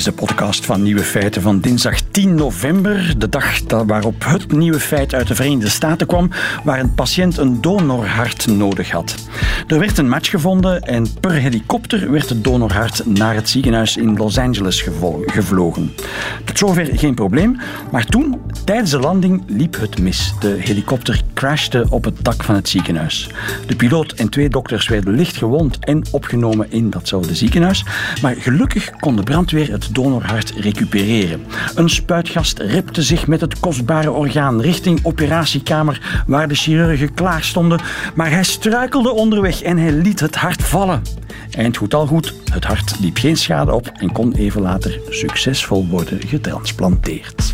is de podcast van Nieuwe Feiten van dinsdag 10 november. De dag waarop het nieuwe feit uit de Verenigde Staten kwam waar een patiënt een donorhart nodig had. Er werd een match gevonden en per helikopter werd het donorhart naar het ziekenhuis in Los Angeles gevlogen. Tot zover geen probleem, maar toen, tijdens de landing, liep het mis. De helikopter crashte op het dak van het ziekenhuis. De piloot en twee dokters werden licht gewond en opgenomen in datzelfde ziekenhuis, maar gelukkig kon de brandweer het donorhart recupereren. Een spuitgast repte zich met het kostbare orgaan richting operatiekamer waar de chirurgen klaar stonden, maar hij struikelde onderweg en hij liet het hart vallen. Eind goed al goed, het hart liep geen schade op en kon even later succesvol worden getransplanteerd.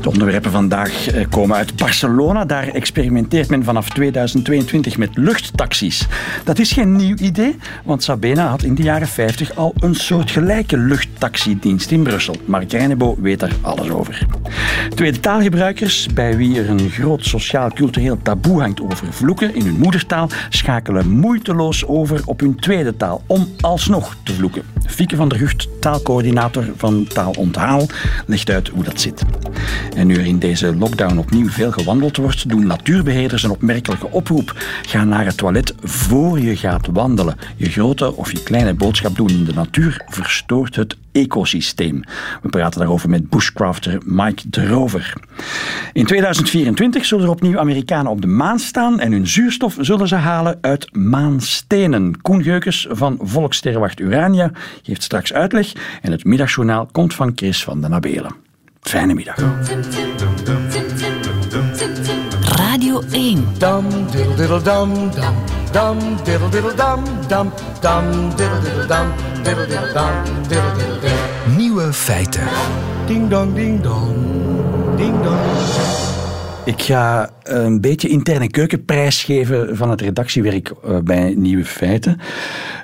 De onderwerpen vandaag eh, komen uit Barcelona. Daar experimenteert men vanaf 2022 met luchttaxis. Dat is geen nieuw idee, want Sabena had in de jaren 50 al een soortgelijke luchttaxidienst in Brussel. Mark Reinebo weet daar alles over. Tweede taalgebruikers, bij wie er een groot sociaal-cultureel taboe hangt over vloeken in hun moedertaal, schakelen moeiteloos over op hun tweede taal om alsnog te vloeken. Fieke van der Gucht, taalcoördinator van Taal Onthaal, legt uit hoe dat zit. En nu er in deze lockdown opnieuw veel gewandeld wordt, doen natuurbeheerders een opmerkelijke oproep. Ga naar het toilet voor je gaat wandelen. Je grote of je kleine boodschap doen in de natuur verstoort het ecosysteem. We praten daarover met bushcrafter Mike de Rover. In 2024 zullen er opnieuw Amerikanen op de maan staan en hun zuurstof zullen ze halen uit maanstenen. Koen Geukes van Volkssterrenwacht Urania geeft straks uitleg en het middagjournaal komt van Chris van den Abelen. Fijne middag. Radio 1. Dam, diddle diddle dam, dam, dam, diddle diddle dam, dam, dam, diddle diddle dam, diddle diddle dam, diddle diddle dam. Nieuwe feiten. Ding dong, ding dong, ding dong. Ik ga een beetje interne keukenprijs geven van het redactiewerk eh, bij Nieuwe Feiten.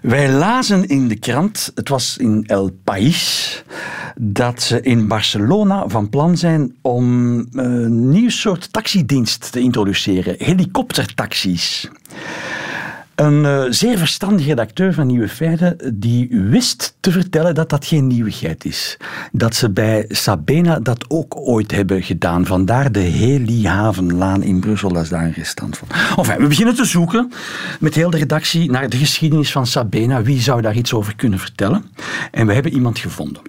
Wij lazen in de krant, het was in El País, dat ze in Barcelona van plan zijn om een nieuw soort taxidienst te introduceren: helikoptertaxis. Een uh, zeer verstandige redacteur van Nieuwe Feiten die wist te vertellen dat dat geen nieuwigheid is. Dat ze bij Sabena dat ook ooit hebben gedaan. Vandaar de Helihavenlaan in Brussel, dat is daar een restant van. Enfin, we beginnen te zoeken met heel de redactie naar de geschiedenis van Sabena. Wie zou daar iets over kunnen vertellen? En we hebben iemand gevonden.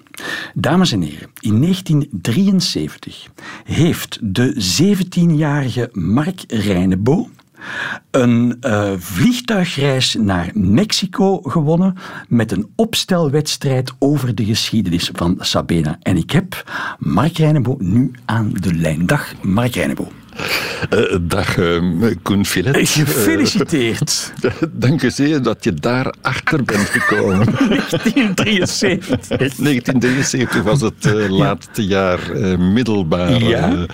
Dames en heren, in 1973 heeft de 17-jarige Mark Reinebo een uh, vliegtuigreis naar Mexico gewonnen met een opstelwedstrijd over de geschiedenis van Sabena. En ik heb Mark Reinebo nu aan de lijn. Dag, Mark Reinebo. Uh, dag, uh, Koen Filet. Gefeliciteerd. dank je zeer dat je daar achter bent gekomen. 1973. 1973 was het laatste jaar middelbaar. Ja?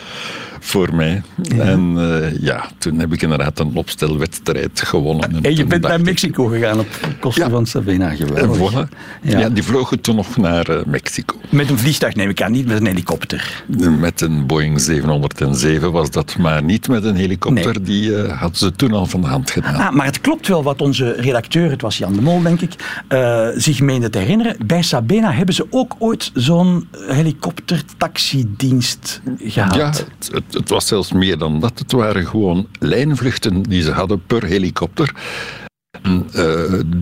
Voor mij. En uh, ja, toen heb ik inderdaad een opstelwedstrijd gewonnen. En, je bent naar Mexico gegaan op kosten van Sabina. Geweldig. Voilà. Ja. ja. die vlogen toen nog naar uh, Mexico. Met een vliegtuig neem ik aan, niet met een helikopter. Met een Boeing 707 was dat, maar niet met een helikopter. Die uh, hadden ze toen al van de hand gedaan. Ah, maar het klopt wel wat onze redacteur, het was Jan de Mol denk ik, zich meende te herinneren. Bij Sabena hebben ze ook ooit zo'n helikoptertaxidienst gehad. Ja, het, het was zelfs meer dan dat. Het waren gewoon lijnvluchten die ze hadden per helikopter. Uh,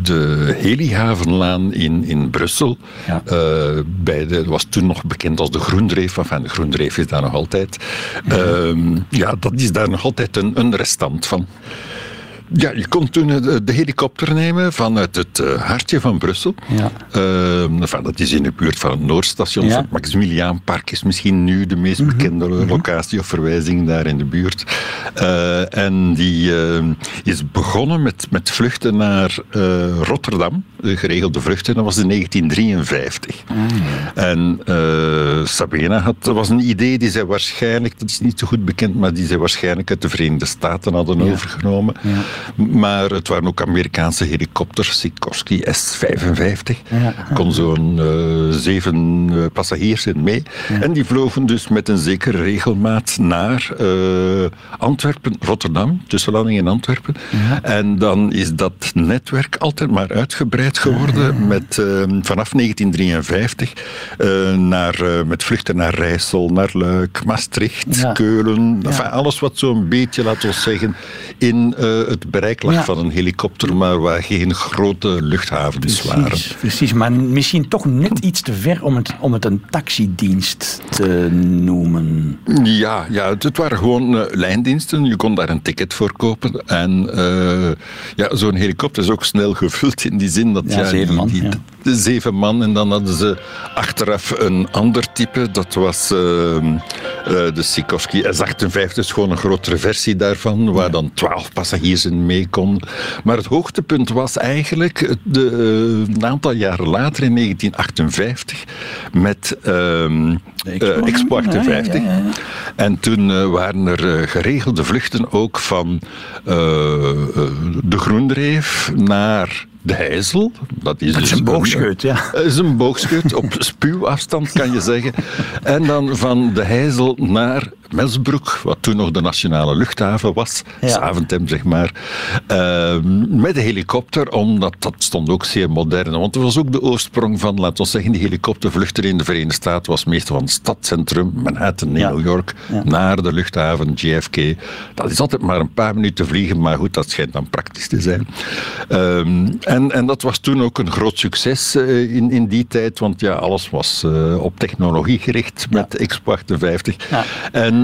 de Helihavenlaan in, in Brussel, ja. uh, bij de, was toen nog bekend als de Groendreef. Enfin, de Groendreef is daar nog altijd. Ja, uh, ja dat is daar nog altijd een, een restant van. Ja, je kon toen de helikopter nemen vanuit het uh, hartje van Brussel. Ja. Uh, enfin, dat is in de buurt van het Noordstation. Ja. Het Maximiliaanpark is misschien nu de meest mhm. bekende mm -hmm. locatie of verwijzing daar in de buurt. Uh, en die is begonnen met, met vluchten naar Rotterdam, geregelde vluchten. Dat was in 1953. Mm. En Sabena had, dat was een idee die zij waarschijnlijk, dat is niet zo goed bekend, maar die zij waarschijnlijk uit de Verenigde Staten hadden overgenomen. Maar het waren ook Amerikaanse helikopters, Sikorsky S-55. Ja, Kon zo'n uh, zeven uh, passagiers in mee. En die vlogen dus met een zekere regelmaat naar uh, Antwerpen, Rotterdam, tussenlanding in Antwerpen. En dan is dat netwerk altijd maar uitgebreid geworden. Met, vanaf 1953 naar, met vluchten naar Rijssel, naar Luik, Maastricht, Keulen. alles wat zo'n beetje, laten we zeggen, in het bereik lag van een helikopter, maar waar geen grote luchthavens precies, waren. Precies, maar misschien toch net iets te ver om het, om het een taxidienst te noemen. Ja, ja het, waren gewoon uh, lijndiensten. Je kon daar een ticket voor kopen. En uh, ja, zo'n helikopter is ook snel gevuld in die zin dat... Ja, zeven man. Die, ja. de zeven man. En dan hadden ze achteraf een ander type. Dat was uh, de Sikorsky S-58. is gewoon een grotere versie daarvan. Waar dan twaalf passagiers in mee konden. Maar het hoogtepunt was eigenlijk de, een aantal jaren later, in 1958, met um, Expo 58. Ja, ja, ja, en toen waren er geregelde vluchten ook van de Groendreef naar de Heizel. Dat is, dat is dus een boogscheut, ja. Dat is een boogscheut op spuwafstand, kan je zeggen. En dan van de Heizel naar Melsbroek, wat toen nog de nationale luchthaven was, ja. Zaventem zeg maar, uh, met de helikopter, omdat dat stond ook zeer modern. Want het was ook de oorsprong van, laten we zeggen, die helikoptervluchten in de Verenigde Staten was meestal van het stadcentrum, Manhattan in ja. New York, ja. naar de luchthaven JFK. Dat is altijd maar een paar minuten vliegen, maar goed, dat schijnt dan praktisch te zijn. Um, en, en dat was toen ook een groot succes uh, in, in die tijd, want ja, alles was uh, op technologie gericht met Expo 58.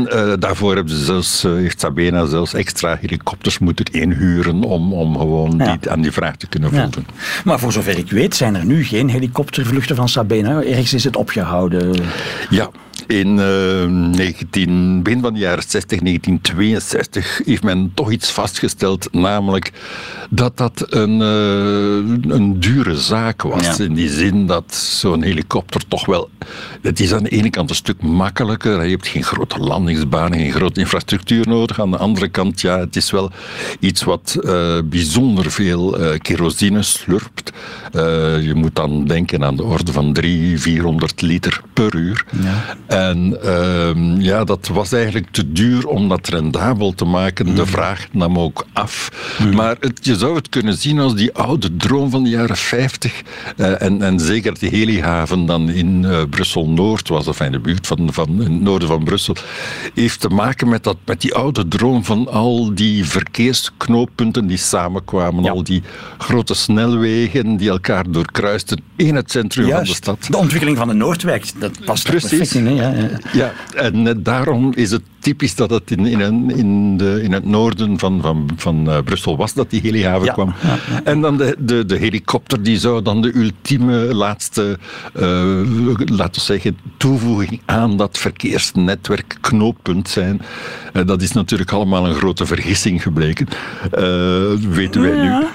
En uh, daarvoor hebben ze zelfs, uh, heeft Sabena zelfs extra helikopters moeten inhuren om, om gewoon ja. die, aan die vraag te kunnen voldoen. Ja. Maar voor zover ik weet zijn er nu geen helikoptervluchten van Sabena. Ergens is het opgehouden. Ja, in uh, 19, begin van de jaren 60, 1962, heeft men toch iets vastgesteld, namelijk dat dat een, uh, een dure zaak was. Ja. In die zin dat zo'n helikopter toch wel. Het is aan de ene kant een stuk makkelijker. Je hebt geen grote landingsbanen, geen grote infrastructuur nodig. Aan de andere kant, ja, het is wel iets wat uh, bijzonder veel uh, kerosine slurpt. je moet dan denken aan de orde van 300, 400 liter per uur. Ja. En uh, ja, dat was eigenlijk te duur om dat rendabel te maken. De vraag nam ook af. Mm. Maar het, je zou het kunnen zien als die oude droom van de jaren 50. Uh, en, en zeker die helihaven dan in uh, Brussel-Noord was, of in de buurt van, van in het noorden van Brussel, heeft te maken met, dat, met die oude droom van al die verkeersknooppunten die samenkwamen. Ja. Al die grote snelwegen die elkaar doorkruisten in het centrum Juist. van de stad. De ontwikkeling van de Noordwijk, dat past Precies. perfect in. Hè? Ja, ja. En uh, daarom is het typisch dat het in, in, in, de, in het noorden van, van, van uh, Brussel was, dat die helihaven ja, kwam. ja, ja. En dan de, de, de helikopter, die zou dan de ultieme laatste, uh, laten we zeggen, toevoeging aan dat verkeersnetwerk knooppunt zijn. Uh, dat is natuurlijk allemaal een grote vergissing gebleken, weten wij nu.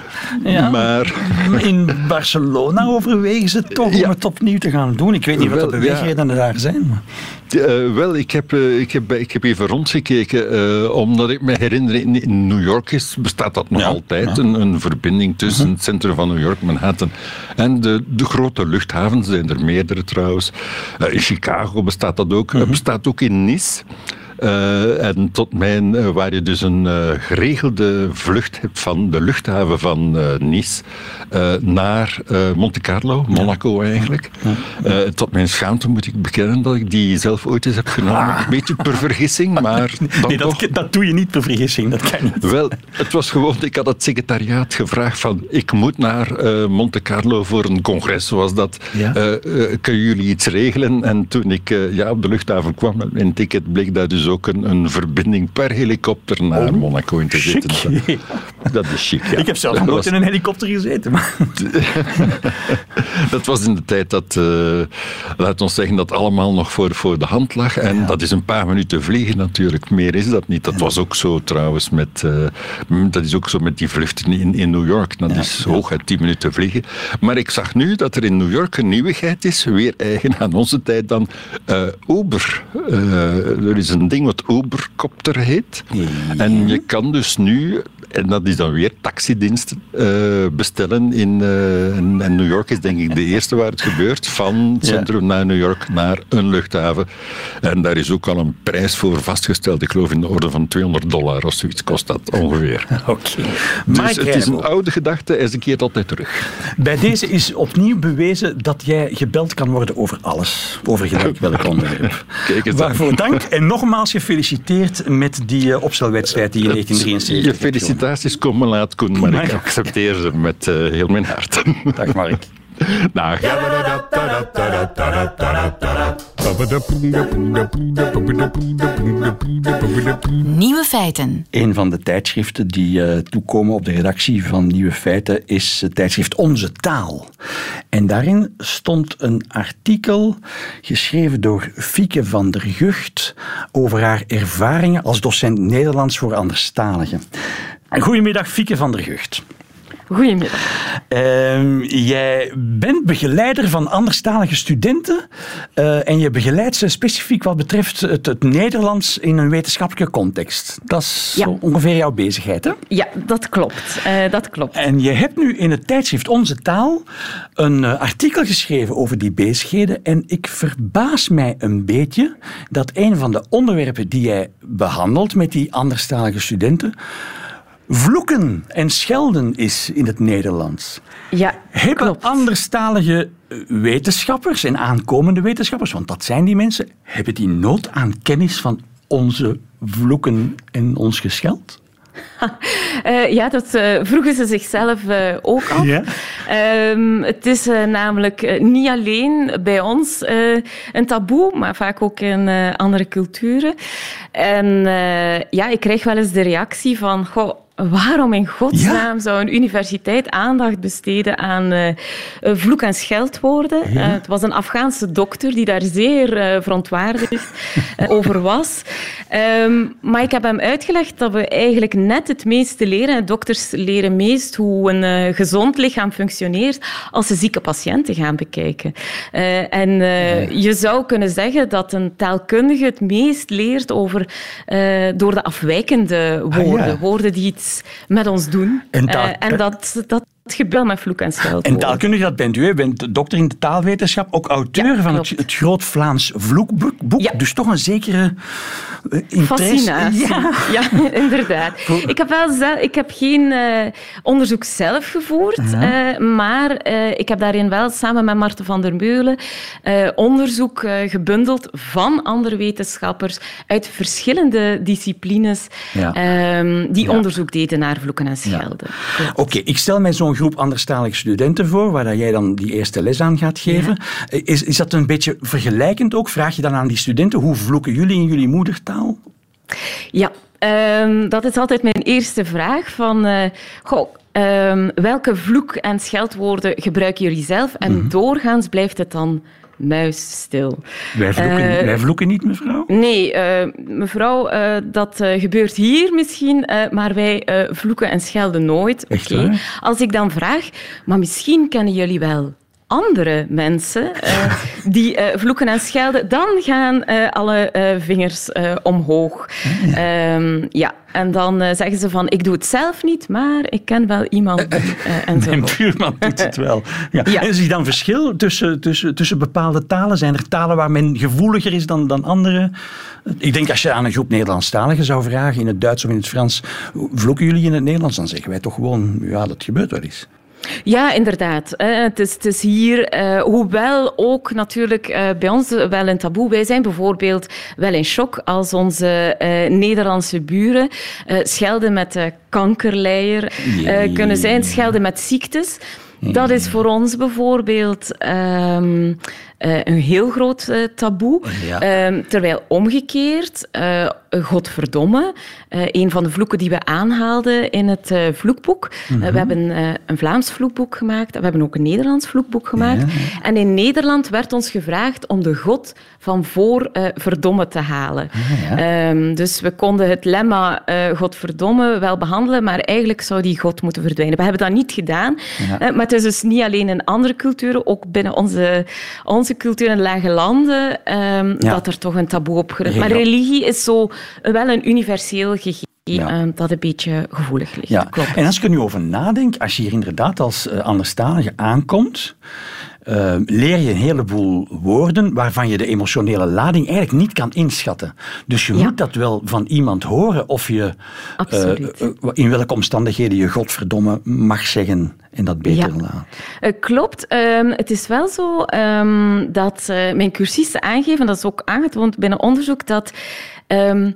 Maar... In Barcelona overwegen ze toch om het opnieuw te gaan doen. Ik weet niet wat de beweegredenen daar zijn. Maar... Wel, ik heb, ik, heb, ik heb even rondgekeken, uh, omdat ik me herinner, in, in, New York is, bestaat dat nog ja, altijd, ja. een, een, verbinding tussen uh -huh. het centrum van New York, Manhattan, en de, de grote luchthavens, zijn er meerdere trouwens. in Chicago bestaat dat ook, -huh. bestaat ook in Nice. Uh, en tot mijn, uh, waar je dus een uh, geregelde vlucht hebt van de luchthaven van Nice naar Monte Carlo, Monaco eigenlijk. Ja. tot mijn schaamte moet ik bekennen dat ik die zelf ooit eens heb genomen. Ah. Een beetje per vergissing, maar. nee, dat, toch... dat, doe je niet per vergissing, dat kan niet. Wel, het was gewoon, ik had het secretariaat gevraagd van ik moet naar Monte Carlo voor een congres, zoals dat. Ja. kunnen jullie iets regelen? En toen ik ja, op de luchthaven kwam met mijn ticket, bleek dat dus ook een, een verbinding per helikopter naar oh, Monaco in te chic. zitten. Dat is chic, ja. Ik heb zelf nog nooit was... in een helikopter gezeten. Maar... dat was in de tijd dat, uh, laat ons zeggen, dat allemaal nog voor, voor de hand lag. En ja. dat is een paar minuten vliegen natuurlijk. Meer is dat niet. Dat ja. was ook zo trouwens met, uh, dat is ook zo met die vluchten in, in New York. Dat is hooguit tien minuten vliegen. Maar ik zag nu dat er in New York een nieuwigheid is, weer eigen aan onze tijd dan, uh, Uber. er is een ding wat Ubercopter heet. Ja. En je kan dus nu En dat is dan weer taxidienst uh, bestellen. In, uh, en New York is denk ik de eerste waar het gebeurt. Van het centrum naar New York naar een luchthaven. En daar is ook al een prijs voor vastgesteld. Ik geloof in de orde van 200 dollar of zoiets kost dat ongeveer. Oké. Dus het is een oude gedachte en ze keert altijd terug. Bij deze is opnieuw bewezen dat jij gebeld kan worden over alles. Over gelijk welk onderwerp. Kijk eens Waarvoor dank en nogmaals gefeliciteerd met die uh, opstelwedstrijd die in 1973 Je felicitaties komen laat, Koen, maar ik accepteer ze met uh, heel mijn hart. Dag Mark. Dag. Nieuwe feiten. Een van de tijdschriften die uh, toekomen op de redactie van Nieuwe Feiten is het tijdschrift Onze Taal. En daarin stond een artikel geschreven door Fieke van der Gucht over haar ervaringen als docent Nederlands voor anderstaligen. Goedemiddag, Fieke van der Gucht. Goedemiddag. Uh, jij bent begeleider van anderstalige studenten uh, en je begeleidt ze specifiek wat betreft het, het, Nederlands in een wetenschappelijke context. Dat is ja. zo ongeveer jouw bezigheid, hè? Ja, dat klopt. Uh, dat klopt. En je hebt nu in het tijdschrift Onze Taal een uh, artikel geschreven over die bezigheden en ik verbaas mij een beetje dat een van de onderwerpen die jij behandelt met die anderstalige studenten vloeken en schelden is in het Nederlands. Ja, Hebben klopt. anderstalige wetenschappers en aankomende wetenschappers, want dat zijn die mensen, hebben die nood aan kennis van onze vloeken en ons gescheld? Uh, ja, dat uh, vroegen ze zichzelf uh, ook af. Ja? Um, het is namelijk niet alleen bij ons een taboe, maar vaak ook in andere culturen. En ja, ik krijg wel eens de reactie van... Goh, Waarom in godsnaam zou een universiteit aandacht besteden aan uh, vloek- en scheldwoorden? Ja. Uh, het was een Afghaanse dokter die daar zeer uh, verontwaardigd over was. Um, maar ik heb hem uitgelegd dat we eigenlijk net het meeste leren. Dokters leren meest hoe een gezond lichaam functioneert als ze zieke patiënten gaan bekijken. en je zou kunnen zeggen dat een taalkundige het meest leert over, door de afwijkende woorden. Ah, ja. Woorden die het met ons doen. En, uh, en dat, dat gebeurt met vloek en scheld. En taalkundige, dat bent u. U bent dokter in de taalwetenschap, ook auteur ja, van het, het, Groot Vlaams Vloekboek. Ja. Dus toch een zekere uh, Fascinatie. Ja. ja, inderdaad. Ik heb, wel zelf, ik heb geen uh, onderzoek zelf gevoerd, uh, maar ik heb daarin wel samen met Marten van der Meulen onderzoek gebundeld van andere wetenschappers uit verschillende disciplines ehm, die onderzoek deden naar vloeken en schelden. Oké, okay, ik stel mij zo'n groep anderstalige studenten voor, waar jij dan die eerste les aan gaat geven. Ja. Is, is dat een beetje vergelijkend ook? Vraag je dan aan die studenten, hoe vloeken jullie in jullie moedertaal? Ja, um, dat is altijd mijn eerste vraag. Van, uh, goh, um, welke vloek- en scheldwoorden gebruiken jullie zelf? En mm -hmm. doorgaans blijft het dan muisstil. Wij vloeken, uh, wij vloeken niet, mevrouw? Nee, uh, mevrouw, uh, dat gebeurt hier misschien, maar wij vloeken en schelden nooit. Echt okay. Als ik dan vraag, maar misschien kennen jullie wel andere mensen uh, die uh, vloeken en schelden, dan gaan uh, alle vingers omhoog. Ja. Um, ja. En dan zeggen ze van, ik doe het zelf niet, maar ik ken wel iemand. en zo. Mijn buurman doet het wel. Ja. Ja. En is er dan verschil tussen, tussen, tussen bepaalde talen? Zijn er talen waar men gevoeliger is dan, dan andere? Ik denk als je aan een groep Nederlandstaligen zou vragen, in het Duits of in het Frans, vloeken jullie in het Nederlands? Dan zeggen wij toch gewoon, ja, dat gebeurt wel eens. Ja, inderdaad. Het is, het is hier, uh, hoewel ook natuurlijk uh, bij ons wel een taboe. Wij zijn bijvoorbeeld wel in shock als onze uh, Nederlandse buren schelden met kankerleier, kunnen zijn schelden met ziektes. Dat is voor ons bijvoorbeeld um, uh, een heel groot uh, taboe. Ja. Um, terwijl omgekeerd, uh, godverdomme, een van de vloeken die we aanhaalden in het vloekboek. Mm -hmm. we hebben een Vlaams vloekboek gemaakt, we hebben ook een Nederlands vloekboek gemaakt. Ja. En in Nederland werd ons gevraagd om de god van voor verdomme te halen. Ah, ja. um, dus we konden het lemma godverdomme wel behandelen, maar eigenlijk zou die god moeten verdwijnen. We hebben dat niet gedaan. maar het is dus niet alleen in andere culturen, ook binnen onze, onze cultuur in lage landen, um, ja. dat er toch een taboe op gerust. Maar religie is zo wel een universeel gegeven. Ja. dat een beetje gevoelig ligt. Ja. Klopt. En als ik er nu over nadenk, als je hier inderdaad als uh, anderstalige aankomt, uh, leer je een heleboel woorden waarvan je de emotionele lading eigenlijk niet kan inschatten. Dus je moet dat wel van iemand horen of je uh, in welke omstandigheden je godverdomme mag zeggen en dat beter ja. laat. klopt. Um, het is wel zo um, dat mijn cursisten aangeven, dat is ook aangetoond binnen onderzoek, dat um,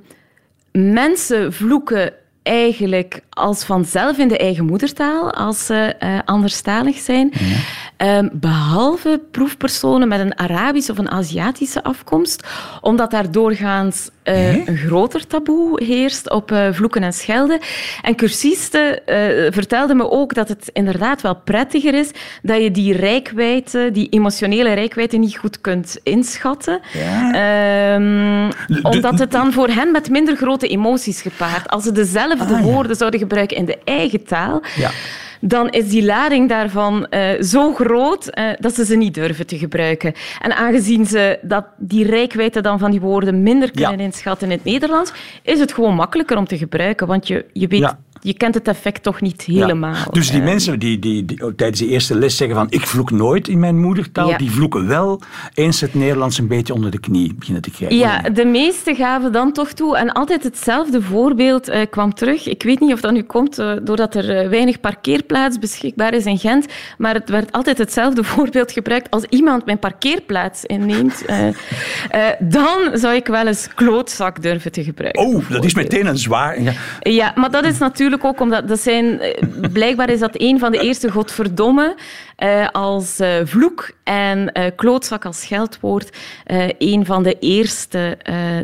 mensen vloeken eigenlijk als vanzelf in de eigen moedertaal, als ze uh, anderstalig zijn. Ehm, behalve proefpersonen met een Arabische of een Aziatische afkomst, omdat daar doorgaans uh, een groter taboe heerst op uh, vloeken en schelden. En cursisten vertelden me ook dat het inderdaad wel prettiger is dat je die rijkwijde, die emotionele rijkwijde niet goed kunt inschatten. Ja. Um, omdat het dan voor hen met minder grote emoties gepaard. Als ze dezelfde ah, woorden zouden gebruiken in de eigen taal, ja. Dan is die lading daarvan uh, zo groot uh, dat ze ze niet durven te gebruiken. En aangezien ze dat, die rijkwijde dan van die woorden minder kunnen ja. inschatten in het Nederlands, is het gewoon makkelijker om te gebruiken, want je, je weet ja je kent het effect toch niet helemaal. Dus die mensen die, die, die, tijdens de eerste les zeggen van ik vloek nooit in mijn moedertaal, die vloeken wel eens het Nederlands een beetje onder de knie beginnen te krijgen. Ja, de meesten gaven dan toch toe. En altijd hetzelfde voorbeeld uh, kwam terug. Ik weet niet of dat nu komt uh, doordat er uh, weinig parkeerplaats beschikbaar is in Gent, maar het werd altijd hetzelfde voorbeeld gebruikt. Als iemand mijn parkeerplaats inneemt, dan zou ik wel eens klootzak durven te gebruiken. Oh, dat is meteen een zwaar... Ja, ja maar dat is natuurlijk ook omdat dat zijn, eh, blijkbaar is dat een van de eerste godverdomme uh, als uh, vloek en uh, klootzak als scheldwoord een van de eerste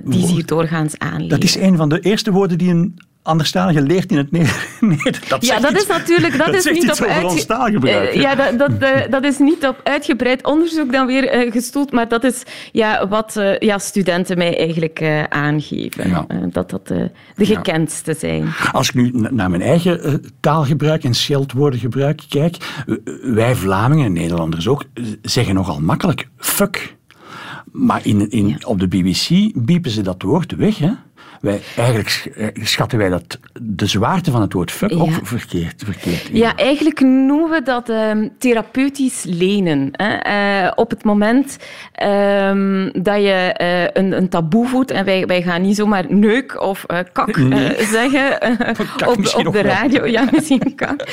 die zich doorgaans aanleren. Dat is een van de eerste woorden die een anderstalige leert in het Nederlands. Dat ja, dat is natuurlijk dat, dat is niet op uit... ja, dat, dat, dat, is niet op uitgebreid onderzoek dan weer gestoeld, maar dat is ja, wat ja, studenten mij eigenlijk aangeven. Ja. dat dat de gekendste zijn. Als ik nu naar mijn eigen taalgebruik en scheldwoorden gebruik kijk, wij Vlamingen en Nederlanders ook zeggen nogal makkelijk fuck. Maar in, in, op de BBC biepen ze dat woord weg, hè? Wij, eigenlijk eh, schatten wij dat de zwaarte van het woord fuck ja. ook verkeerd. verkeerd ja, eigenlijk noemen we dat um, therapeutisch lenen. Hè. Uh, op het moment um, dat je uh, een, een taboe voedt, en wij, wij gaan niet zomaar neuk of kak nee. zeggen op, op de radio. Wel. Ja, misschien kak.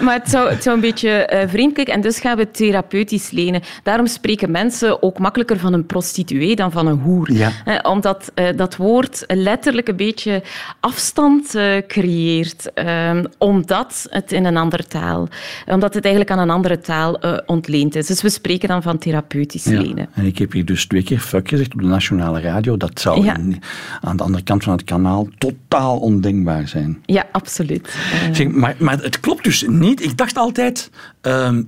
maar het zou, het zou een beetje vreemd klinken. En dus gaan we therapeutisch lenen. Daarom spreken mensen ook makkelijker van een prostituee dan van een hoer. Ja. omdat dat woord letterlijk een beetje afstand uh, creëert, uh, omdat het in een andere taal, omdat het eigenlijk aan een andere taal uh, ontleend is. Dus we spreken dan van therapeutisch ja. lenen. En ik heb hier dus twee keer fuck gezegd op de nationale radio. Dat zou ja. in, aan de andere kant van het kanaal totaal ondenkbaar zijn. Ja, absoluut. Zeg, maar, maar het klopt dus niet. Ik dacht altijd. Ehm,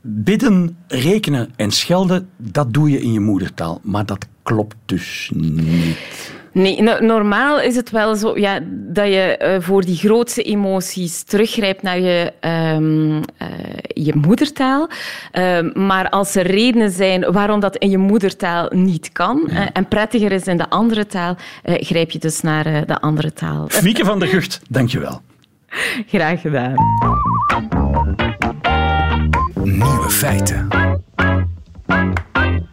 bidden, rekenen en schelden, dat doe je in je moedertaal. Maar dat klopt dus niet. Nee, normaal is het wel zo ja, dat je uh, voor die grootste emoties teruggrijpt naar je, um, uh, je moedertaal. Uh, maar als er redenen zijn waarom dat in je moedertaal niet kan ja. en prettiger is in de andere taal, grijp je dus naar de andere taal. Mieke van der Gucht, dankjewel. Graag gedaan. Nieuwe feiten.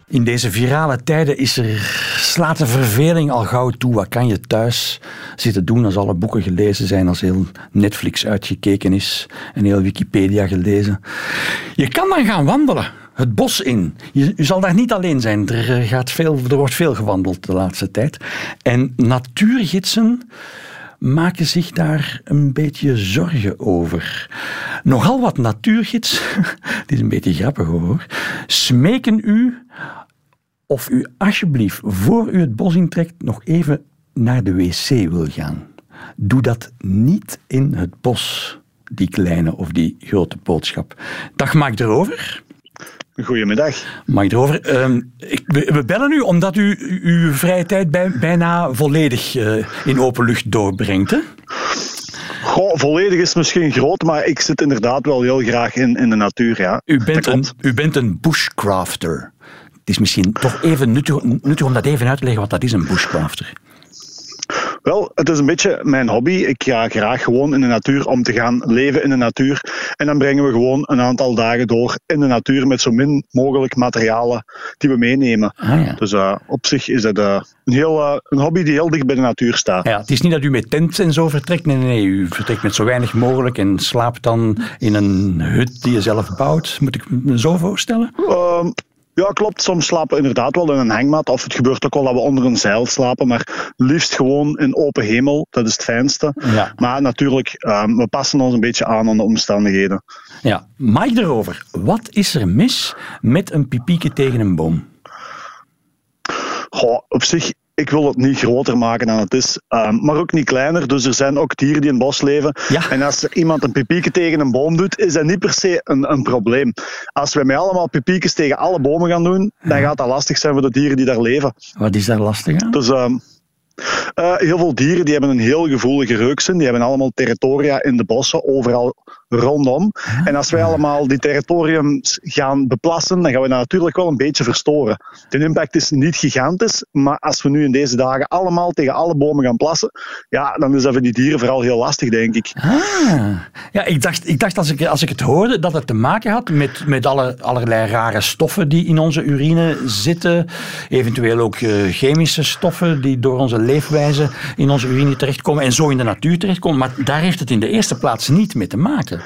In deze virale tijden is er, slaat de verveling al gauw toe. Wat kan je thuis zitten doen als alle boeken gelezen zijn, als heel Netflix uitgekeken is en heel Wikipedia gelezen? Je kan dan gaan wandelen, het bos in. Je, zal daar niet alleen zijn. Er, gaat veel, er wordt veel gewandeld de laatste tijd. En natuurgidsen maken zich daar een beetje zorgen over. Nogal wat natuurgids, het is een beetje grappig hoor, smeken u of u alsjeblieft voor u het bos intrekt nog even naar de wc wil gaan. Doe dat niet in het bos, die kleine of die grote boodschap. Dag maak erover. Goedemiddag. Mag ik ik, we, bellen u omdat u uw vrije tijd bij, bijna volledig uh, in open lucht doorbrengt. Hè? Goh, volledig is misschien groot, maar ik zit inderdaad wel heel graag in, in de natuur. Ja. U, bent een, u bent een bushcrafter. Het is misschien toch even nuttig, nuttig om dat even uit te leggen wat dat is, een bushcrafter. Wel, het is een beetje mijn hobby. Ik ga graag gewoon in de natuur om te gaan leven in de natuur. En dan brengen we gewoon een aantal dagen door in de natuur met zo min mogelijk materialen die we meenemen. Ah, ja. Dus uh, op zich is dat uh, een, heel, uh, een hobby die heel dicht bij de natuur staat. Ja, het is niet dat u met tent en zo vertrekt. Nee, nee, nee. U vertrekt met zo weinig mogelijk en slaapt dan in een hut die je zelf bouwt. Moet ik me zo voorstellen? Ehm, ja, klopt. Soms slapen we inderdaad wel in een hangmat. Of het gebeurt ook wel dat we onder een zeil slapen. Maar liefst gewoon in open hemel. Dat is het fijnste. Ja. Maar natuurlijk, um, we passen ons een beetje aan aan de omstandigheden. Ja, Mike erover. Wat is er mis met een pipieke tegen een boom? Goh, op zich ik wil het niet groter maken dan het is, ehm, maar ook niet kleiner. Dus er zijn ook dieren die in het bos leven. En als er iemand een pipieke tegen een boom doet, is dat niet per se een, een probleem. Als wij met allemaal pipiekes tegen alle bomen gaan doen, dan gaat dat lastig zijn voor de dieren die daar leven. Wat is daar lastig aan? Dus, uh, heel veel dieren die hebben een heel gevoelige reuksen. Die hebben allemaal territoria in de bossen, overal rondom. En als wij allemaal die territoriums gaan beplassen, dan gaan we dat natuurlijk wel een beetje verstoren. De impact is niet gigantisch, maar als we nu in deze dagen allemaal tegen alle bomen gaan plassen, ja, dan is dat voor die dieren vooral heel lastig, denk ik. Ah. Ja, ik dacht, ik dacht als, ik, als ik het hoorde dat het te maken had met, met alle, allerlei rare stoffen die in onze urine zitten, eventueel ook uh, chemische stoffen die door onze leefwijze in onze urine terechtkomen en zo in de natuur terechtkomen. Maar daar heeft het in de eerste plaats niet mee te maken.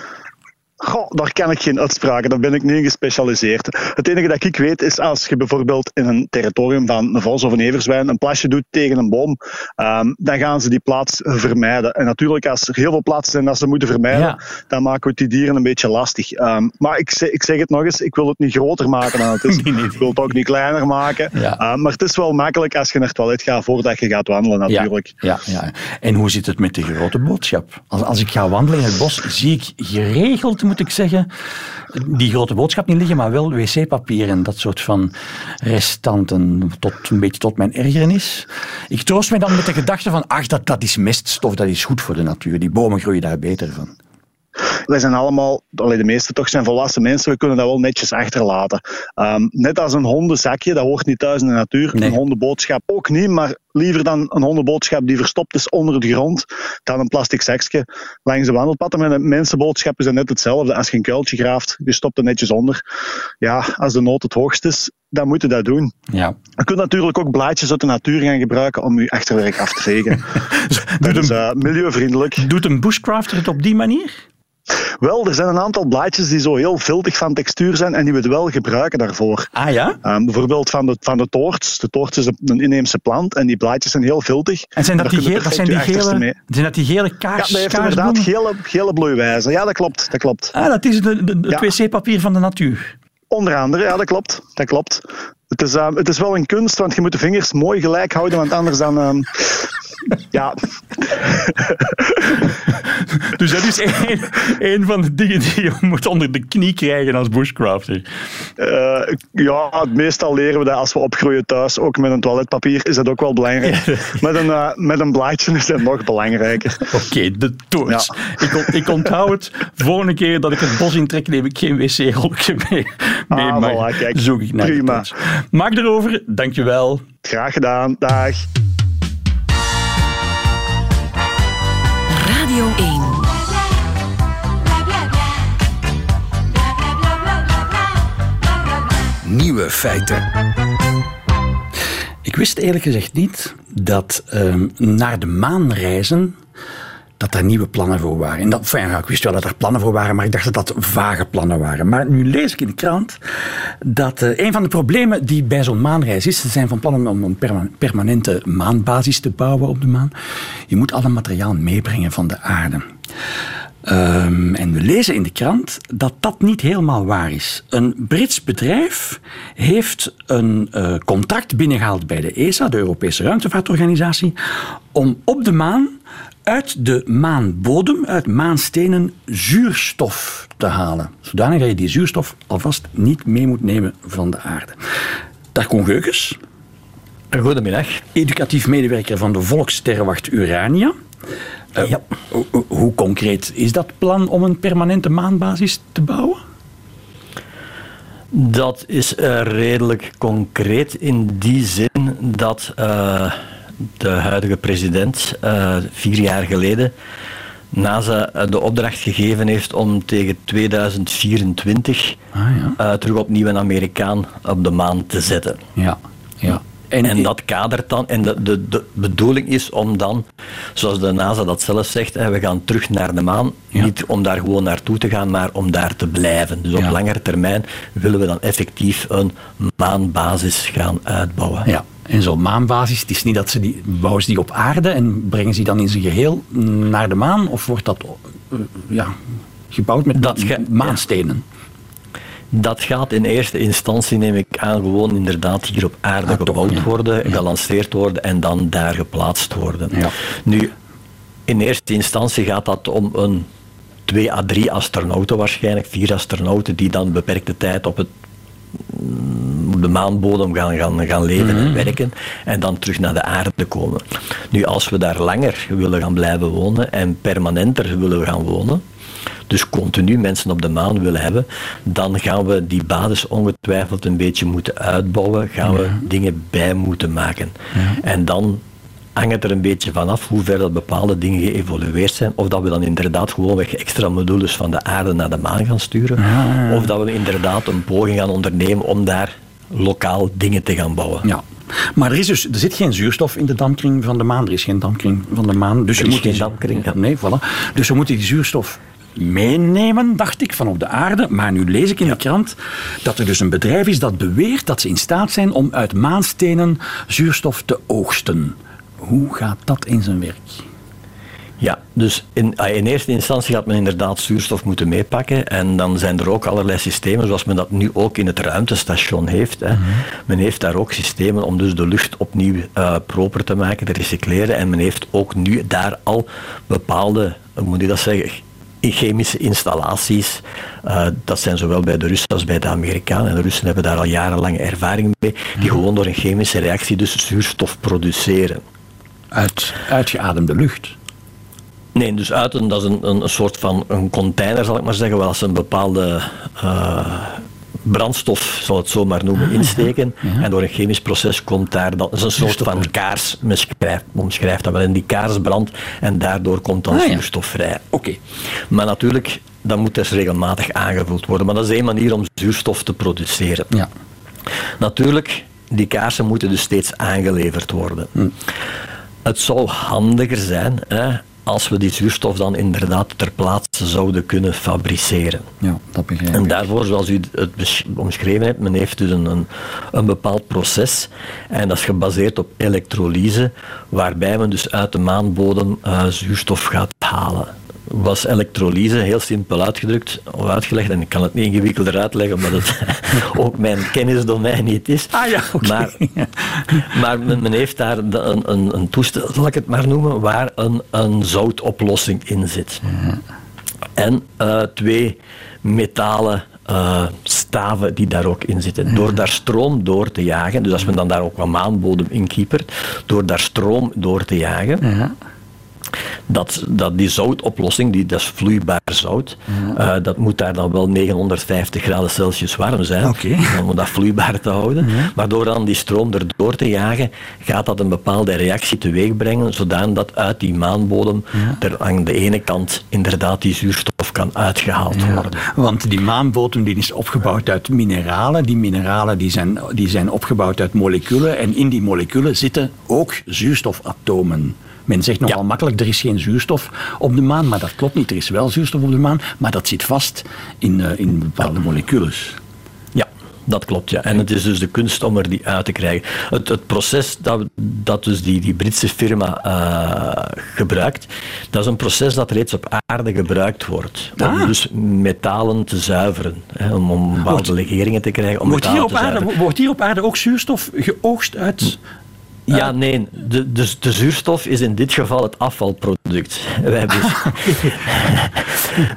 Goh, daar kan ik geen uitspraken, daar ben ik niet in gespecialiseerd. Het enige dat ik weet is als je bijvoorbeeld in een territorium van een vos of een everzwijn een plasje doet tegen een boom, um, dan gaan ze die plaats vermijden. En natuurlijk, als er heel veel plaatsen zijn dat ze moeten vermijden, dan maken we die dieren een beetje lastig. Um, maar ik, ik, zeg het nog eens, ik wil het niet groter maken dan het is. Ik wil het ook niet kleiner maken. Ja. Um, maar het is wel makkelijk als je naar het toilet gaat voordat je gaat wandelen, natuurlijk. Ja, ja, ja. En hoe zit het met de grote boodschap? Als, als ik ga wandelen in het bos, zie ik geregeld moet ik zeggen, die grote boodschap niet liggen, maar wel wc-papier en dat soort van restanten, tot, een beetje tot mijn ergernis. Ik troost me dan met de gedachte van, ach, dat, dat is meststof, dat is goed voor de natuur. Die bomen groeien daar beter van. Wij zijn allemaal, de meeste toch zijn volwassen mensen, we kunnen dat wel netjes achterlaten. Um, net als een hondenzakje, dat hoort niet thuis in de natuur. Een hondenboodschap ook niet, maar liever dan een hondenboodschap die verstopt is onder de grond, dan een plastic zakje langs de wandelpad. En mensenboodschappen zijn net hetzelfde. Als je een kuiltje graaft, je stopt er netjes onder. Ja, als de nood het hoogst is, dan moet je dat doen. Ja. Je kunt natuurlijk ook blaadjes uit de natuur gaan gebruiken om je achterwerk af te vegen. dat is uh, milieuvriendelijk. Doet een bushcrafter het op die manier? Wel, er zijn een aantal blaadjes die zo heel viltig van textuur zijn en die we het wel gebruiken daarvoor. Ah ja? Um, bijvoorbeeld van de, van de toorts. De toorts is een inheemse plant en die blaadjes zijn heel viltig. En zijn dat, die, gele, dat zijn die gele, zijn dat die gele kaars? Ja, dat heeft inderdaad gele, gele bloeiwijzen. Ja, dat klopt. Dat klopt. Ah, dat is de, de, het wc-papier van de natuur. Onder andere, ja, dat klopt. Dat klopt. Het is, uh, het is wel een kunst, want je moet de vingers mooi gelijk houden, want anders dan... Uh, ja. dus dat is een, van de dingen die je moet onder de knie krijgen als bushcrafter. Uh, ja, meestal leren we dat als we opgroeien thuis. Ook met een toiletpapier is dat ook wel belangrijk. met, een, uh, met een blaadje is dat nog belangrijker. Oké, de toorts. Ik, ik, onthoud het. Volgende keer dat ik het bos intrek, neem ik geen wc-rolkje mee. mee ah, maar voilà, kijk. zoek ik naar Prima. Maak erover. Dankjewel. Graag gedaan. Dag. Radio 1. Nieuwe feiten. Ik wist eerlijk gezegd niet dat uh, naar de maan reizen dat daar nieuwe plannen voor waren. En dat, ik wist wel dat er plannen voor waren, maar ik dacht dat dat vage plannen waren. Maar nu lees ik in de krant dat uh, een van de problemen die bij zo'n maanreis is, er zijn van plannen om een permanente maanbasis te bouwen op de maan. Je moet alle materiaal meebrengen van de aarde. Um, en we lezen in de krant dat dat niet helemaal waar is. Een Brits bedrijf heeft een uh, contract binnengehaald bij de ESA, de Europese Ruimtevaartorganisatie, om op de maan uit de maanbodem, uit maanstenen, zuurstof te halen. Zodanig dat je die zuurstof alvast niet mee moet nemen van de aarde. Dag Koen Geukens. Goedemiddag. Educatief medewerker van de Volksterrenwacht Urania. Uh, ja. Hoe concreet is dat plan om een permanente maanbasis te bouwen? Dat is uh, redelijk concreet in die zin dat uh, de huidige president, uh, vier jaar geleden NASA de opdracht gegeven heeft om tegen 2024 ah, ja. uh, terug opnieuw een Amerikaan op de maan te zetten. Ja, ja. En, en, dat kadert dan, en de, de, de bedoeling is om dan, zoals de NASA dat zelf zegt, we gaan terug naar de maan. Niet om daar gewoon naartoe te gaan, maar om daar te blijven. Dus op langere termijn willen we dan effectief een maanbasis gaan uitbouwen. Ja. En zo'n maanbasis, het is niet dat ze die bouwen ze die op aarde en brengen ze dan in zijn geheel naar de maan, of wordt dat uh, ja, gebouwd met dat maanstenen? Dat gaat in eerste instantie, neem ik aan, gewoon inderdaad hier op aarde ah, gebouwd worden, gelanceerd worden en dan daar geplaatst worden. Nu, in eerste instantie gaat dat om een twee à drie astronauten waarschijnlijk, vier astronauten die dan beperkte tijd op het de maanbodem gaan, gaan, gaan leven en mhm. werken en dan terug naar de aarde komen. Nu, als we daar langer willen gaan blijven wonen en permanenter willen gaan wonen, dus continu mensen op de maan willen hebben, dan gaan we die basis ongetwijfeld een beetje moeten uitbouwen, gaan we dingen bij moeten maken. En dan hangt het er een beetje vanaf hoe ver dat bepaalde dingen geëvolueerd zijn. Of dat we dan inderdaad gewoonweg extra modules van de aarde naar de maan gaan sturen. Of dat we inderdaad een poging gaan ondernemen om daar lokaal dingen te gaan bouwen. Ja. Maar er, is dus, er zit geen zuurstof in de dampkring van de maan. Er is geen dampkring van de maan. Dus er je moet geen dampkring. Nee, voilà. Dus we moeten die zuurstof meenemen, dacht ik, van op de aarde. Maar nu lees ik in de krant dat er dus een bedrijf is dat beweert dat ze in staat zijn om uit maanstenen zuurstof te oogsten. Hoe gaat dat in zijn werk? Ja, dus in, ah, in, eerste instantie gaat men inderdaad zuurstof moeten meepakken. En dan zijn er ook allerlei systemen, zoals men dat nu ook in het ruimtestation heeft. Hè. Mhm. Men heeft daar ook systemen om dus de lucht opnieuw uh, proper te maken, te recycleren. En men heeft ook nu daar al bepaalde, hoe moet je dat zeggen, chemische installaties. Uh, dat zijn zowel bij de Russen als bij de Amerikanen. En de Russen hebben daar al jarenlange ervaring mee. Die mhm. gewoon door een chemische reactie dus zuurstof produceren. Uit uitgeademde lucht? Nee, dus uit een, dat is een, een, soort van een container, zal ik maar zeggen, waar ze een bepaalde uh, brandstof, zal het zo maar noemen, ah, insteken. En door een chemisch proces komt daar dan, is een soort van kaars, omschrijft, omschrijft dat wel, en die kaars brandt en daardoor komt dan ah, zuurstof vrij. Oké. Maar natuurlijk, dat moet dus regelmatig aangevuld worden. Maar dat is één manier om zuurstof te produceren. Ja. Natuurlijk, die kaarsen moeten dus steeds aangeleverd worden. Hm. Het zou handiger zijn hè, als we die zuurstof dan inderdaad ter plaatse zouden kunnen fabriceren. Ja, dat begrijp ik. En daarvoor, zoals u het omschreven hebt, men heeft dus een, een, bepaald proces en dat is gebaseerd op elektrolyse, waarbij men dus uit de maanbodem uh, zuurstof gaat halen was elektrolyse, heel simpel uitgedrukt of uitgelegd. En ik kan het niet ingewikkelder uitleggen, omdat het ook mijn kennisdomein niet is. Ah ja, Maar, maar men, heeft daar een, een, een, toestel, zal ik het maar noemen, waar een, een zoutoplossing in zit. En uh, twee metalen uh, staven die daar ook in zitten. Door daar stroom door te jagen, dus als men dan daar ook wat maanbodem in kiepert, door daar stroom door te jagen, dat, dat die zoutoplossing, die, dat is vloeibaar zout, uh, dat moet daar dan wel 950 graden Celsius warm zijn, okay. om dat vloeibaar te houden. Maar door dan die stroom erdoor te jagen, gaat dat een bepaalde reactie teweeg brengen, zodat uit die maanbodem er aan de ene kant inderdaad die zuurstof kan uitgehaald worden. Want die maanbodem die is opgebouwd uit mineralen. Die mineralen die zijn, die zijn opgebouwd uit moleculen en in die moleculen zitten ook zuurstofatomen. Men zegt nogal makkelijk, er is geen zuurstof op de maan, maar dat klopt niet. Er is wel zuurstof op de maan, maar dat zit vast in, uh, in bepaalde molecules. Ja, dat klopt, ja. En het is dus de kunst om er die uit te krijgen. Het, het proces dat, dat dus die, die Britse firma uh, gebruikt, dat is een proces dat reeds op aarde gebruikt wordt. Om ah. dus metalen te zuiveren. Hè, om, om bepaalde legeringen te krijgen. Om wordt, hier op aarde, wordt hier op aarde ook zuurstof geoogst uit ja, nee. De, de, de, zuurstof is in dit geval het afvalproduct. Wij dus,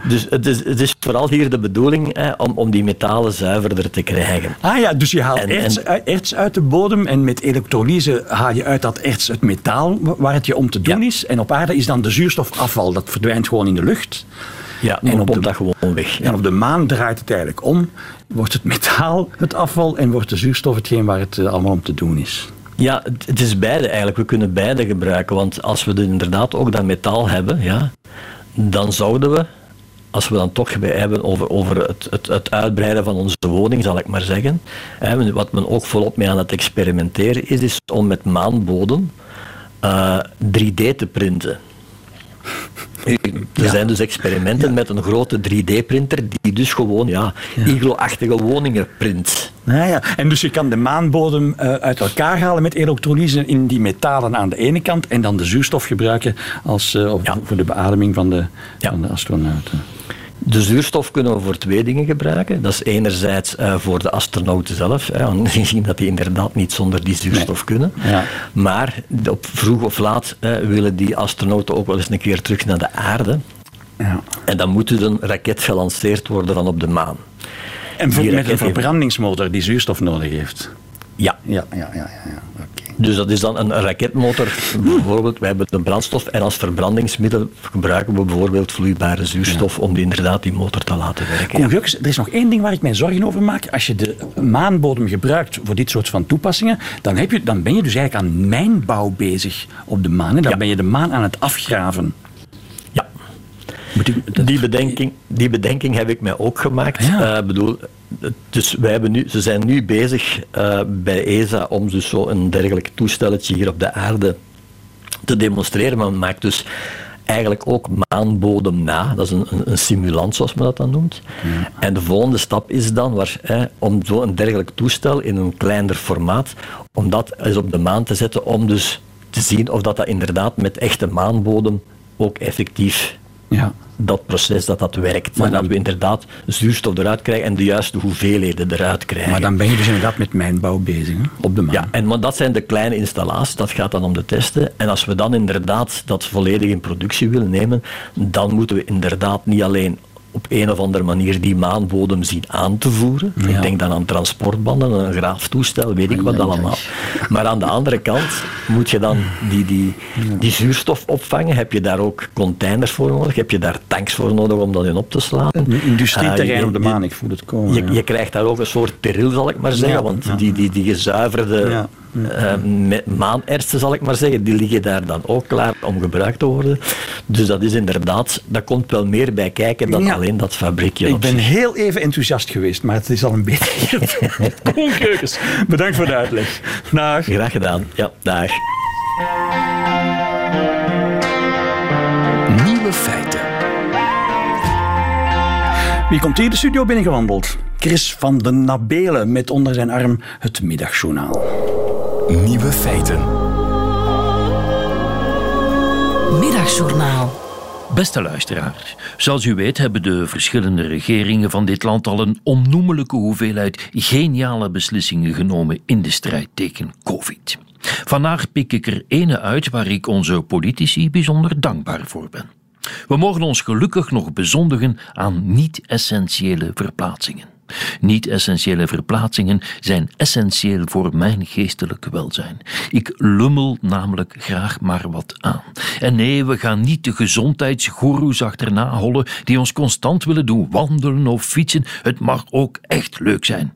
dus het is, het is vooral hier de bedoeling hè, om, om die metalen zuiverder te krijgen. Ah ja, dus je haalt erts, erts, uit de bodem en met elektrolyse haal je uit dat erts het metaal waar het je om te doen is. En op aarde is dan de zuurstof afval. Dat verdwijnt gewoon in de lucht. Ja, en op de, dat gewoon weg. En op de maan draait het eigenlijk om. Wordt het metaal het afval en wordt de zuurstof hetgeen waar het eh, allemaal om te doen is. Ja, het is beide eigenlijk. We kunnen beide gebruiken. Want als we inderdaad ook dat metaal hebben, ja, dan zouden we, als we dan toch hebben over, over het, het, uitbreiden van onze woning, zal ik maar zeggen. Hè, wat men ook volop mee aan het experimenteren is, is om met maanbodem uh, eh, 3D te printen. Er zijn dus experimenten met een grote 3D-printer die dus gewoon ja, iglo-achtige woningen print. Ja, ja. En dus je kan de maanbodem uh, uit elkaar halen met elektrolyse in die metalen aan de ene kant en dan de zuurstof gebruiken als, uh, voor de beademing van de, van de astronauten. De zuurstof kunnen we voor twee dingen gebruiken. Dat is enerzijds uh, voor de astronauten zelf, hè, gezien dat die inderdaad niet zonder die zuurstof kunnen. Ja. Maar op vroeg of laat willen die astronauten ook wel eens een keer terug naar de aarde. Ja. En dan moet er een raket gelanceerd worden van op de maan. En met een verbrandingsmotor die zuurstof nodig heeft. Ja. Ja, ja, ja. ja, Dus dat is dan een raketmotor. bijvoorbeeld, wij hebben een brandstof en als verbrandingsmiddel gebruiken we bijvoorbeeld vloeibare zuurstof om die, inderdaad die motor te laten werken. Ja. er is nog één ding waar ik mij zorgen over maak. Als je de maanbodem gebruikt voor dit soort van toepassingen, dan, heb je, dan ben je dus eigenlijk aan mijnbouw bezig op de maan. Dan ben je de maan aan het afgraven. Die bedenking, die bedenking heb ik mij ook gemaakt. Ja. Uh, bedoel, dus wij hebben nu, ze zijn nu bezig uh, bij ESA om dus zo een dergelijk toestelletje hier op de aarde te demonstreren. Maar maakt dus eigenlijk ook maanbodem na. Dat is een, een, simulant, zoals men dat dan noemt. Ja. En de volgende stap is dan waar, hè, om zo'n dergelijk toestel in een kleiner formaat, om dat eens op de maan te zetten, om dus te zien of dat, dat inderdaad met echte maanbodem ook effectief ja. dat proces dat dat werkt. Maar en dat we inderdaad zuurstof eruit krijgen en de juiste hoeveelheden eruit krijgen. Maar dan ben je dus inderdaad met mijnbouw bezig, hè? op de maan. Ja, en maar dat zijn de kleine installaties, dat gaat dan om de testen. En als we dan inderdaad dat volledig in productie willen nemen, dan moeten we inderdaad niet alleen op een of andere manier die maanbodem zien aan te voeren. Ik denk dan aan transportbanden, een graaftoestel, weet ik wat allemaal. Maar aan de andere kant moet je dan die, die, die zuurstof opvangen. Heb je daar ook containers voor nodig? Heb je daar tanks voor nodig om dat in op te slaan? Industrieterrein uh, op de maan, ik voel het komen. Je, je, krijgt daar ook een soort peril, zal ik maar zeggen. want die, die, die gezuiverde uh, maanertsen, zal ik maar zeggen, die liggen daar dan ook klaar om gebruikt te worden. Dus dat is inderdaad, dat komt wel meer bij kijken dan alleen dat fabriekje. Ik ben heel even enthousiast geweest, maar het is al een beetje... Keukens, bedankt voor de uitleg. Dag. Graag gedaan. Ja, dag. Nieuwe feiten. Wie komt hier de studio binnengewandeld? Chris van den Nabelen met onder zijn arm het middagjournaal. Nieuwe feiten. Middagjournaal. Beste luisteraars, zoals u weet hebben de verschillende regeringen van dit land al een onnoemelijke hoeveelheid geniale beslissingen genomen in de strijd tegen COVID. Vandaag pik ik er ene uit waar ik onze politici bijzonder dankbaar voor ben. We mogen ons gelukkig nog bezondigen aan niet-essentiële verplaatsingen. Niet-essentiële verplaatsingen zijn essentieel voor mijn geestelijk welzijn. Ik lummel namelijk graag maar wat aan. En nee, we gaan niet de gezondheidsgoeroes achterna hollen die ons constant willen doen wandelen of fietsen. Het mag ook echt leuk zijn.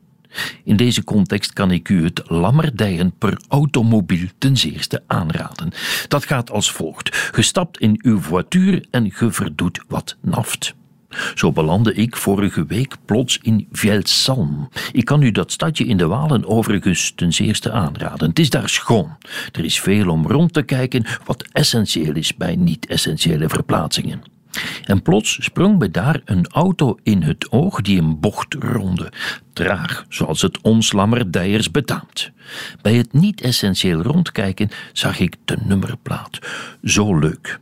In deze context kan ik u het lammerdijen per automobiel ten zeerste aanraden. Dat gaat als volgt: gestapt in uw voituur en ge verdoet wat naft. Zo belandde ik vorige week plots in Vielsalm. Ik kan u dat stadje in de Walen overigens ten zeerste aanraden. Het is daar schoon. Er is veel om rond te kijken, wat essentieel is bij niet-essentiële verplaatsingen. En plots sprong me daar een auto in het oog die een bocht ronde, traag, zoals het ons lammerdijers betaamt. Bij het niet-essentieel rondkijken zag ik de nummerplaat. Zo leuk.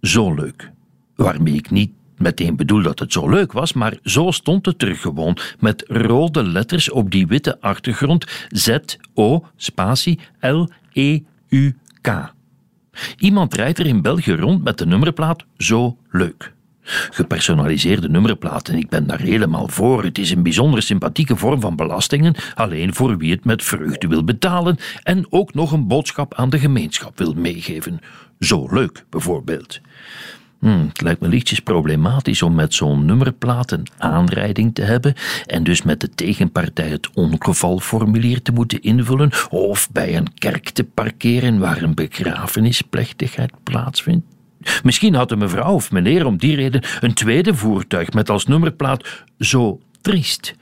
Zo leuk. Waarmee ik niet meteen bedoel dat het zo leuk was, maar zo stond het er gewoon met rode letters op die witte achtergrond Z-O spatie L-E-U-K. Iemand rijdt er in België rond met de nummerplaat Zo leuk. Gepersonaliseerde nummerplaten, ik ben daar helemaal voor. Het is een bijzonder sympathieke vorm van belastingen, alleen voor wie het met vreugde wil betalen en ook nog een boodschap aan de gemeenschap wil meegeven. Zo leuk, bijvoorbeeld. Hmm, het lijkt me lichtjes problematisch om met zo'n nummerplaat een aanrijding te hebben en dus met de tegenpartij het ongevalformulier te moeten invullen of bij een kerk te parkeren waar een begrafenisplechtigheid plaatsvindt. Misschien had een mevrouw of meneer om die reden een tweede voertuig met als nummerplaat zo triest.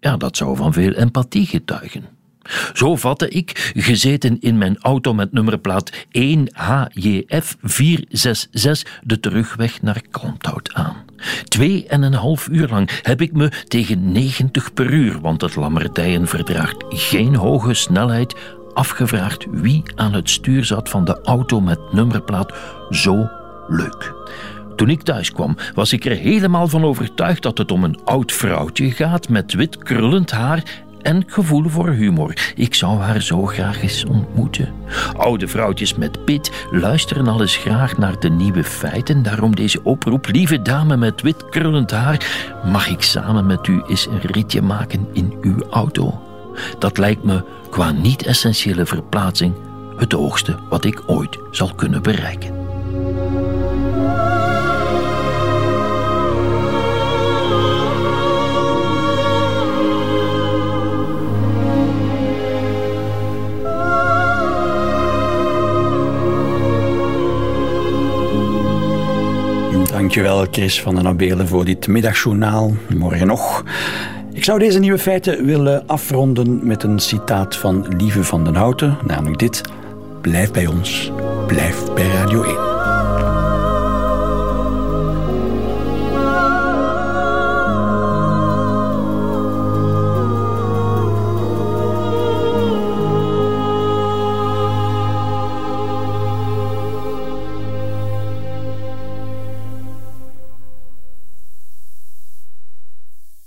Ja, dat zou van veel empathie getuigen. Zo vatte ik, gezeten in mijn auto met nummerplaat 1HJF 466, de terugweg naar Kalmthout aan. Twee en een half uur lang heb ik me tegen 90 per uur, want het Lammertijen verdraagt geen hoge snelheid, afgevraagd wie aan het stuur zat van de auto met nummerplaat zo leuk. Toen ik thuis kwam, was ik er helemaal van overtuigd dat het om een oud vrouwtje gaat met wit krullend haar en gevoel voor humor. Ik zou haar zo graag eens ontmoeten. Oude vrouwtjes met pit luisteren al eens graag naar de nieuwe feiten. Daarom deze oproep. Lieve dame met wit krullend haar, mag ik samen met u eens een ritje maken in uw auto? Dat lijkt me qua niet-essentiële verplaatsing het hoogste wat ik ooit zal kunnen bereiken. Dankjewel Chris van den Abelen voor dit middagjournaal. Morgen nog. Ik zou deze nieuwe feiten willen afronden met een citaat van Lieve van den Houten, namelijk dit. Blijf bij ons, blijf bij Radio 1.